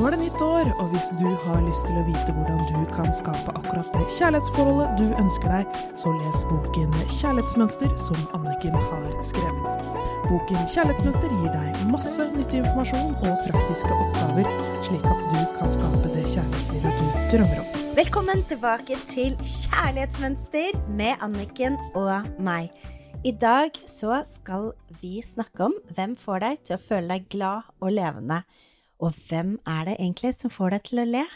Nå er det nytt år, og hvis du har lyst til å vite hvordan du kan skape akkurat det kjærlighetsforholdet du ønsker deg, så les boken Kjærlighetsmønster som Anniken har skrevet. Boken Kjærlighetsmønster gir deg masse nyttig informasjon og praktiske oppgaver, slik at du kan skape det kjærlighetslivet du drømmer om. Velkommen tilbake til Kjærlighetsmønster med Anniken og meg. I dag så skal vi snakke om hvem får deg til å føle deg glad og levende. Og hvem er det egentlig som får deg til å le?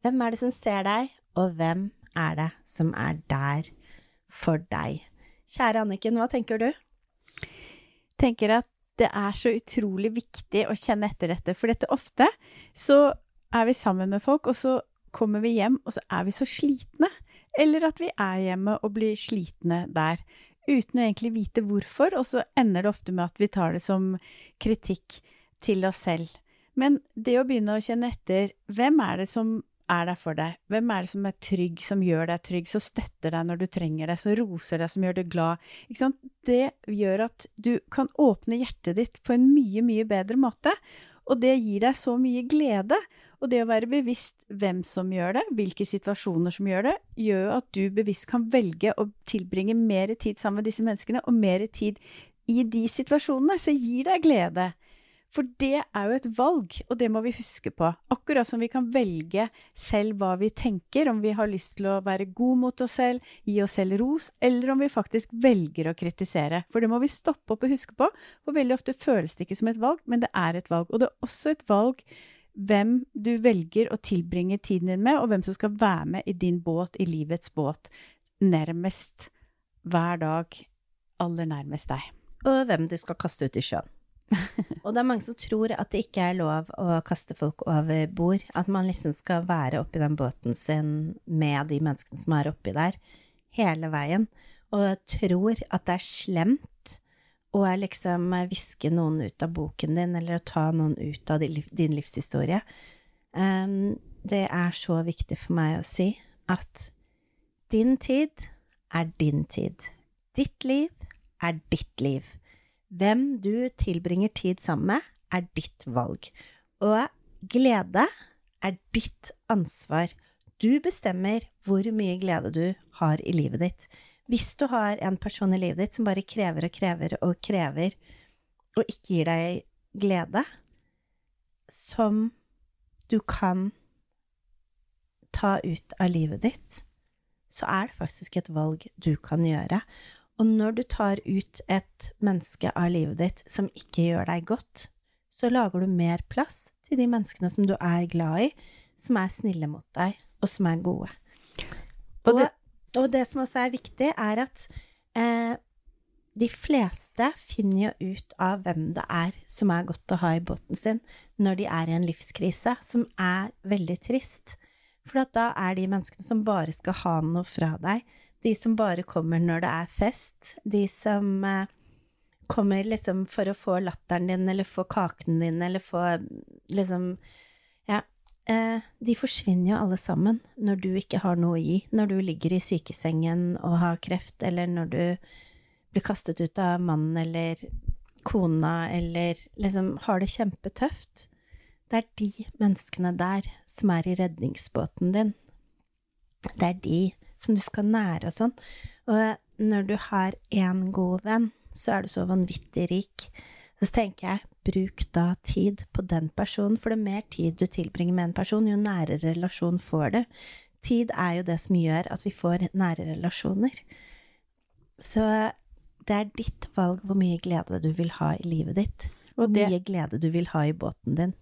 Hvem er det som ser deg, og hvem er det som er der for deg? Kjære Anniken, hva tenker du? tenker at det er så utrolig viktig å kjenne etter dette, for dette ofte så er vi sammen med folk, og så kommer vi hjem, og så er vi så slitne. Eller at vi er hjemme og blir slitne der, uten å egentlig vite hvorfor, og så ender det ofte med at vi tar det som kritikk til oss selv. Men det å begynne å kjenne etter hvem er det som er der for deg, hvem er det som er trygg, som gjør deg trygg, som støtter deg når du trenger det, som roser deg, som gjør deg glad, det gjør at du kan åpne hjertet ditt på en mye, mye bedre måte, og det gir deg så mye glede. Og det å være bevisst hvem som gjør det, hvilke situasjoner som gjør det, gjør at du bevisst kan velge å tilbringe mer tid sammen med disse menneskene, og mer tid i de situasjonene, så gir deg glede. For det er jo et valg, og det må vi huske på. Akkurat som vi kan velge selv hva vi tenker, om vi har lyst til å være god mot oss selv, gi oss selv ros, eller om vi faktisk velger å kritisere. For det må vi stoppe opp og huske på, for veldig ofte føles det ikke som et valg, men det er et valg. Og det er også et valg hvem du velger å tilbringe tiden din med, og hvem som skal være med i din båt, i livets båt, nærmest hver dag, aller nærmest deg. Og hvem du skal kaste ut i sjøen. og det er mange som tror at det ikke er lov å kaste folk over bord. At man liksom skal være oppi den båten sin med de menneskene som er oppi der, hele veien. Og tror at det er slemt å liksom viske noen ut av boken din, eller å ta noen ut av din livshistorie. Um, det er så viktig for meg å si at din tid er din tid. Ditt liv er ditt liv. Hvem du tilbringer tid sammen med, er ditt valg. Og glede er ditt ansvar. Du bestemmer hvor mye glede du har i livet ditt. Hvis du har en person i livet ditt som bare krever og krever og krever, og ikke gir deg glede, som du kan ta ut av livet ditt, så er det faktisk et valg du kan gjøre. Og når du tar ut et menneske av livet ditt som ikke gjør deg godt, så lager du mer plass til de menneskene som du er glad i, som er snille mot deg, og som er gode. Og det, og det som også er viktig, er at eh, de fleste finner jo ut av hvem det er som er godt å ha i båten sin, når de er i en livskrise, som er veldig trist. For da er de menneskene som bare skal ha noe fra deg, de som bare kommer når det er fest. De som eh, kommer liksom for å få latteren din, eller få kaken din, eller få liksom Ja. Eh, de forsvinner jo alle sammen når du ikke har noe å gi. Når du ligger i sykesengen og har kreft, eller når du blir kastet ut av mannen eller kona, eller liksom har det kjempetøft. Det er de menneskene der som er i redningsbåten din. Det er de som du skal nære og sånn. Og når du har én god venn, så er du så vanvittig rik. Så tenker jeg, bruk da tid på den personen, for det mer tid du tilbringer med en person, jo nærere relasjon får du. Tid er jo det som gjør at vi får nære relasjoner. Så det er ditt valg hvor mye glede du vil ha i livet ditt. Hvor mye glede du vil ha i båten din.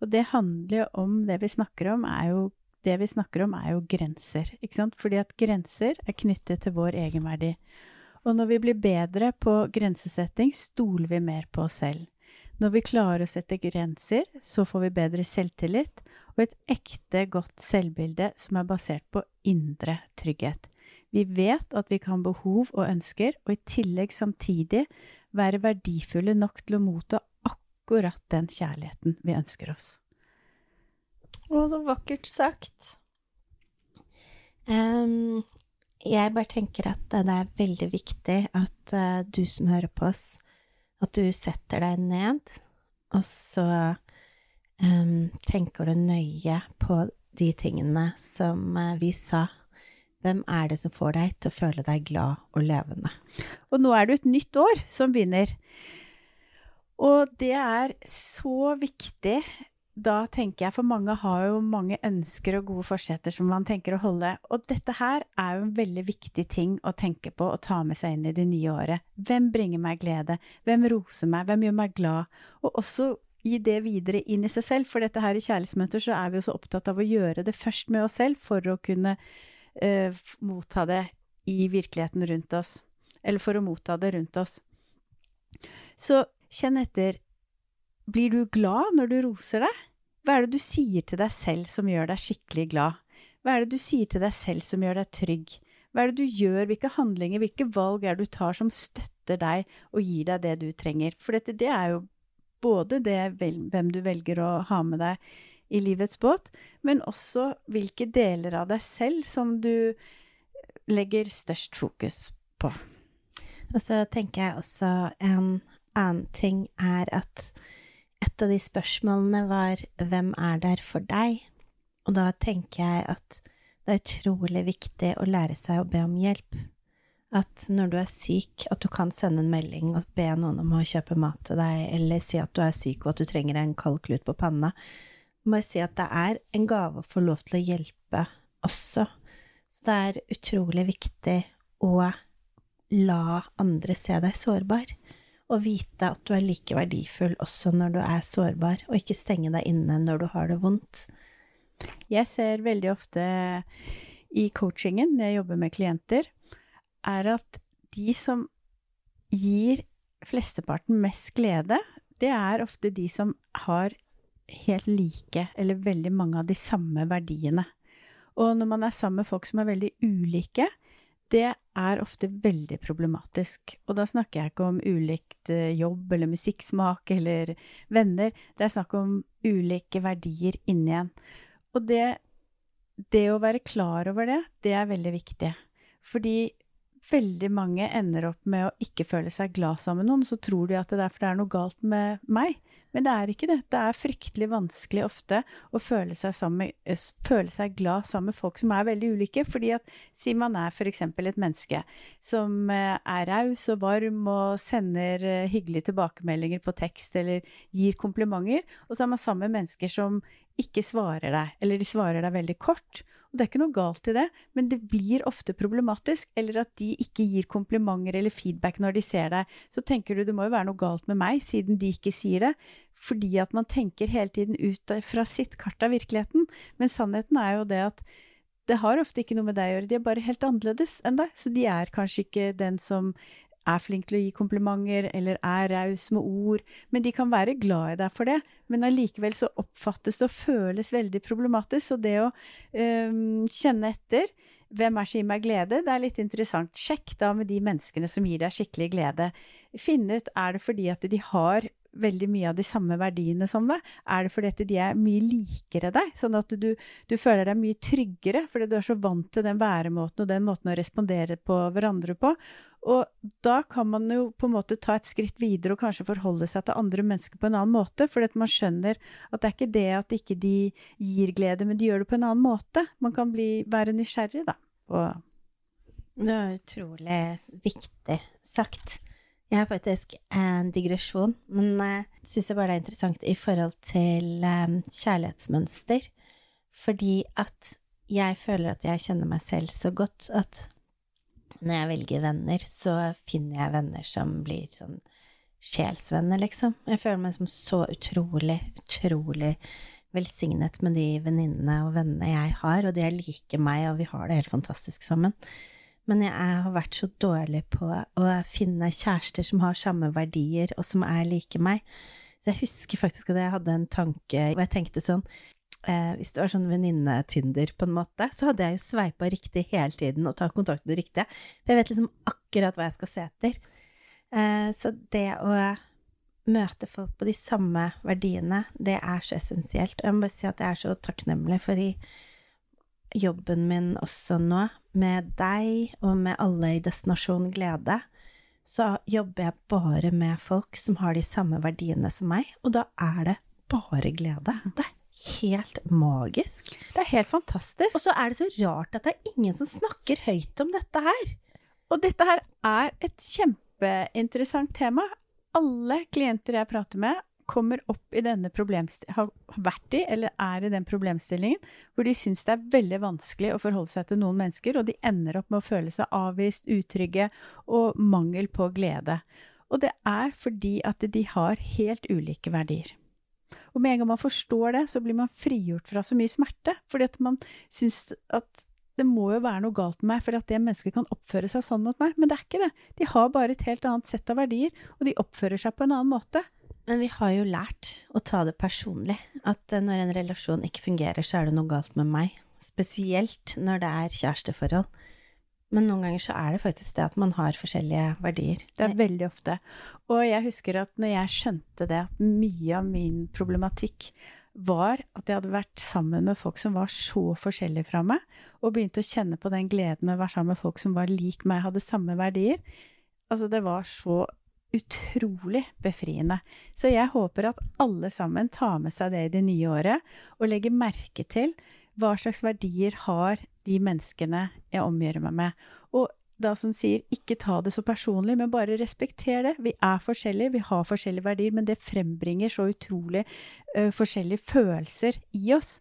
Og det handler jo om det vi snakker om, er jo det vi snakker om, er jo grenser, ikke sant? Fordi at grenser er knyttet til vår egenverdi. Og når vi blir bedre på grensesetting, stoler vi mer på oss selv. Når vi klarer å sette grenser, så får vi bedre selvtillit og et ekte, godt selvbilde som er basert på indre trygghet. Vi vet at vi kan behov og ønsker, og i tillegg samtidig være verdifulle nok til å motta akkurat den kjærligheten vi ønsker oss. Å, så vakkert sagt. Um, jeg bare tenker at det er veldig viktig at uh, du som hører på oss, at du setter deg ned, og så Um, tenker du nøye på de tingene som uh, vi sa? Hvem er det som får deg til å føle deg glad og levende? Og nå er det et nytt år som begynner. Og det er så viktig da tenker jeg, for mange har jo mange ønsker og gode forsetter som man tenker å holde, og dette her er jo en veldig viktig ting å tenke på og ta med seg inn i det nye året. Hvem bringer meg glede? Hvem roser meg? Hvem gjør meg glad? Og også gi det videre inn i seg selv, for dette her i Kjærlighetsmøter så er vi jo så opptatt av å gjøre det først med oss selv for å kunne uh, motta det i virkeligheten rundt oss. Eller for å motta det rundt oss. Så kjenn etter blir du glad når du roser deg? Hva er det du sier til deg selv som gjør deg skikkelig glad? Hva er det du sier til deg selv som gjør deg trygg? Hva er det du gjør, hvilke handlinger, hvilke valg er det du tar som støtter deg og gir deg det du trenger? For dette, det er jo både det hvem du velger å ha med deg i livets båt, men også hvilke deler av deg selv som du legger størst fokus på. Og så tenker jeg også en annen ting er at et av de spørsmålene var hvem er der for deg? Og da tenker jeg at det er utrolig viktig å lære seg å be om hjelp. At når du er syk, at du kan sende en melding og be noen om å kjøpe mat til deg, eller si at du er syk og at du trenger en kald klut på panna. Må si at det er en gave å få lov til å hjelpe også. Så det er utrolig viktig å la andre se deg sårbar og vite at du er like verdifull også når du er sårbar, og ikke stenge deg inne når du har det vondt. Jeg ser veldig ofte i coachingen, når jeg jobber med klienter, er at de som gir flesteparten mest glede, det er ofte de som har helt like, eller veldig mange av de samme verdiene. Og når man er sammen med folk som er veldig ulike, det er ofte veldig problematisk. Og da snakker jeg ikke om ulikt eh, jobb eller musikksmak eller venner. Det er snakk om ulike verdier inni en. Og det, det å være klar over det, det er veldig viktig. Fordi veldig mange ender opp med å ikke føle seg glad sammen med noen, så tror de at det er fordi det er noe galt med meg. Men det er ikke det. Det er fryktelig vanskelig ofte å føle seg, sammen, eh, føle seg glad sammen med folk som er veldig ulike. fordi at si man er f.eks. et menneske som eh, er raus og varm og sender eh, hyggelige tilbakemeldinger på tekst eller gir komplimenter, og så er man sammen med mennesker som ikke svarer deg, eller de svarer deg veldig kort. Og det er ikke noe galt i det, men det blir ofte problematisk. Eller at de ikke gir komplimenter eller feedback når de ser deg. Så tenker du det må jo være noe galt med meg, siden de ikke sier det. Fordi at man tenker hele tiden ut fra sitt kart av virkeligheten. Men sannheten er jo det at det har ofte ikke noe med deg å gjøre, de er bare helt annerledes enn deg. Så de er kanskje ikke den som er flink til å gi komplimenter eller er raus med ord, men de kan være glad i deg for det. Men allikevel så oppfattes det og føles veldig problematisk. Så det å um, kjenne etter hvem er som gir meg glede, det er litt interessant. Sjekk da med de menneskene som gir deg skikkelig glede. Finn ut er det fordi at de har veldig mye av de samme verdiene som deg? Er det fordi at de er mye likere deg, sånn at du, du, føler deg mye tryggere fordi du er så vant til den væremåten og den måten å respondere på hverandre på? Og da kan man jo på en måte ta et skritt videre og kanskje forholde seg til andre mennesker på en annen måte, fordi at man skjønner at det er ikke det at ikke de gir glede, men de gjør det på en annen måte. Man kan bli, være nysgjerrig, da. Og det er utrolig viktig sagt. Jeg har faktisk en digresjon, men jeg uh, syns bare det er interessant i forhold til um, kjærlighetsmønster. Fordi at jeg føler at jeg kjenner meg selv så godt at når jeg velger venner, så finner jeg venner som blir sånn sjelsvenner, liksom. Jeg føler meg som så utrolig, utrolig velsignet med de venninnene og vennene jeg har, og de er like meg, og vi har det helt fantastisk sammen. Men jeg har vært så dårlig på å finne kjærester som har samme verdier, og som er like meg. Så jeg husker faktisk at jeg hadde en tanke hvor jeg tenkte sånn eh, Hvis det var sånn venninne-Tinder, på en måte, så hadde jeg jo sveipa riktig hele tiden og tatt kontakt med det riktige. For jeg vet liksom akkurat hva jeg skal se etter. Eh, så det å møte folk på de samme verdiene, det er så essensielt. Jeg må bare si at jeg er så takknemlig for i jobben min også nå, med deg og med alle i Destinasjon Glede, så jobber jeg bare med folk som har de samme verdiene som meg, og da er det bare glede. Det er helt magisk. Det er helt fantastisk. Og så er det så rart at det er ingen som snakker høyt om dette her. Og dette her er et kjempeinteressant tema. Alle klienter jeg prater med, kommer opp i denne har vært i, eller er i den problemstillingen, hvor de syns det er veldig vanskelig å forholde seg til noen mennesker, og de ender opp med å føle seg avvist, utrygge og mangel på glede. Og det er fordi at de har helt ulike verdier. Og med en gang man forstår det, så blir man frigjort fra så mye smerte. Fordi at man syns at det må jo være noe galt med meg for at det mennesket kan oppføre seg sånn mot meg. Men det er ikke det. De har bare et helt annet sett av verdier, og de oppfører seg på en annen måte. Men vi har jo lært å ta det personlig. At eh, når en relasjon ikke fungerer, så er det noe galt med meg. Spesielt når det er kjæresteforhold. Men noen ganger så er det faktisk det at man har forskjellige verdier. Det er veldig ofte. Og jeg husker at når jeg skjønte det, at mye av min problematikk var at jeg hadde vært sammen med folk som var så forskjellige fra meg, og begynte å kjenne på den gleden med å være sammen med folk som var lik meg, hadde samme verdier. Altså, det var så utrolig befriende. Så jeg håper at alle sammen tar med seg det i det nye året, og legger merke til hva slags verdier har de menneskene jeg omgjør meg med? Og da som sier, ikke ta det så personlig, men bare respekter det. Vi er forskjellige, vi har forskjellige verdier, men det frembringer så utrolig uh, forskjellige følelser i oss.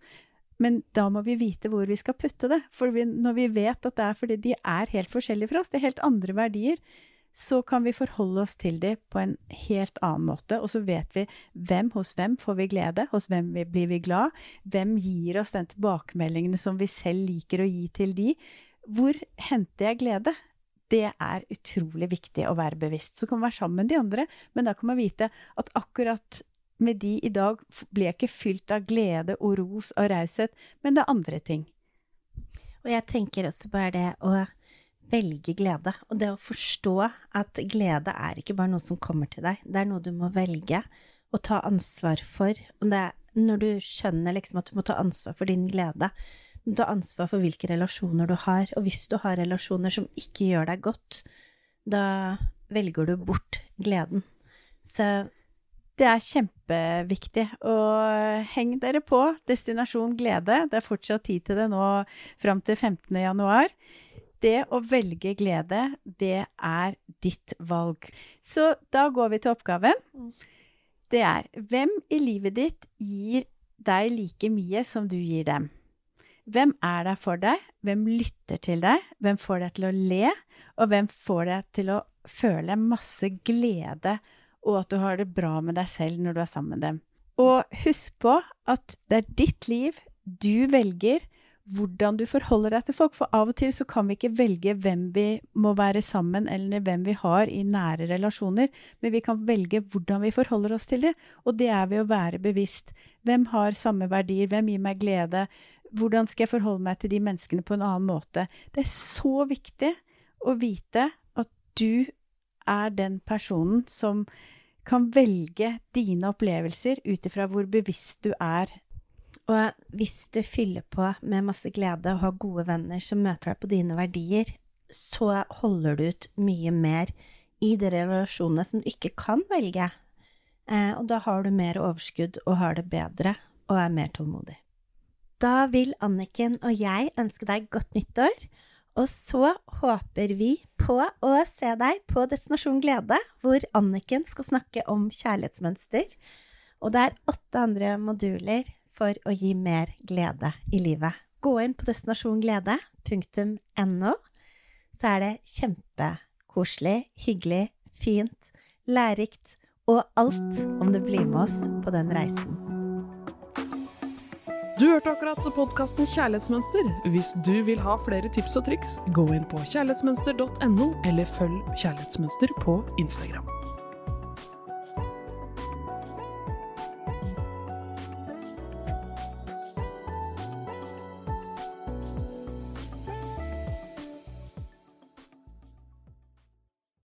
Men da må vi vite hvor vi skal putte det. For vi, når vi vet at det er fordi de er helt forskjellige fra oss, det er helt andre verdier, så kan vi forholde oss til dem på en helt annen måte. Og så vet vi hvem hos hvem får vi glede, hos hvem blir vi glad, hvem gir oss den tilbakemeldingen som vi selv liker å gi til de. Hvor henter jeg glede? Det er utrolig viktig å være bevisst. Så kan man være sammen med de andre, men da kan man vite at akkurat med de i dag blir jeg ikke fylt av glede og ros og raushet, men det er andre ting. Og jeg tenker også bare det å velge glede. Og det å forstå at glede er ikke bare noe som kommer til deg, det er noe du må velge å ta ansvar for. Og det når du skjønner liksom at du må ta ansvar for din glede, du må ta ansvar for hvilke relasjoner du har, og hvis du har relasjoner som ikke gjør deg godt, da velger du bort gleden. Så det er kjempeviktig. Og heng dere på Destinasjon glede. Det er fortsatt tid til det nå fram til 15. januar det å velge glede, det er ditt valg. Så da går vi til oppgaven. Mm. Det er hvem i livet ditt gir deg like mye som du gir dem? Hvem er der for deg? Hvem lytter til deg? Hvem får deg til å le? Og hvem får deg til å føle masse glede, og at du har det bra med deg selv når du er sammen med dem? Og husk på at det er ditt liv. Du velger hvordan du forholder deg til folk. For av og til så kan vi ikke velge hvem vi må være sammen, eller hvem vi har i nære relasjoner, men vi kan velge hvordan vi forholder oss til det. Og det er ved å være bevisst. Hvem har samme verdier? Hvem gir meg glede? Hvordan skal jeg forholde meg til de menneskene på en annen måte? Det er så viktig å vite at du er den personen som kan velge dine opplevelser ut ifra hvor bevisst du er og hvis du fyller på med masse glede og har gode venner som møter deg på dine verdier, så holder du ut mye mer i de relasjonene som du ikke kan velge. Eh, og da har du mer overskudd og har det bedre og er mer tålmodig. Da vil Anniken og jeg ønske deg godt nyttår. Og så håper vi på å se deg på Destinasjon glede, hvor Anniken skal snakke om kjærlighetsmønster. Og det er åtte andre moduler for å gi mer glede i livet. Gå inn på destinasjonglede.no, så er det kjempekoselig, hyggelig, fint, lærerikt og alt om du blir med oss på den reisen. Du hørte akkurat podkasten Kjærlighetsmønster. Hvis du vil ha flere tips og triks, gå inn på kjærlighetsmønster.no, eller følg Kjærlighetsmønster på Instagram.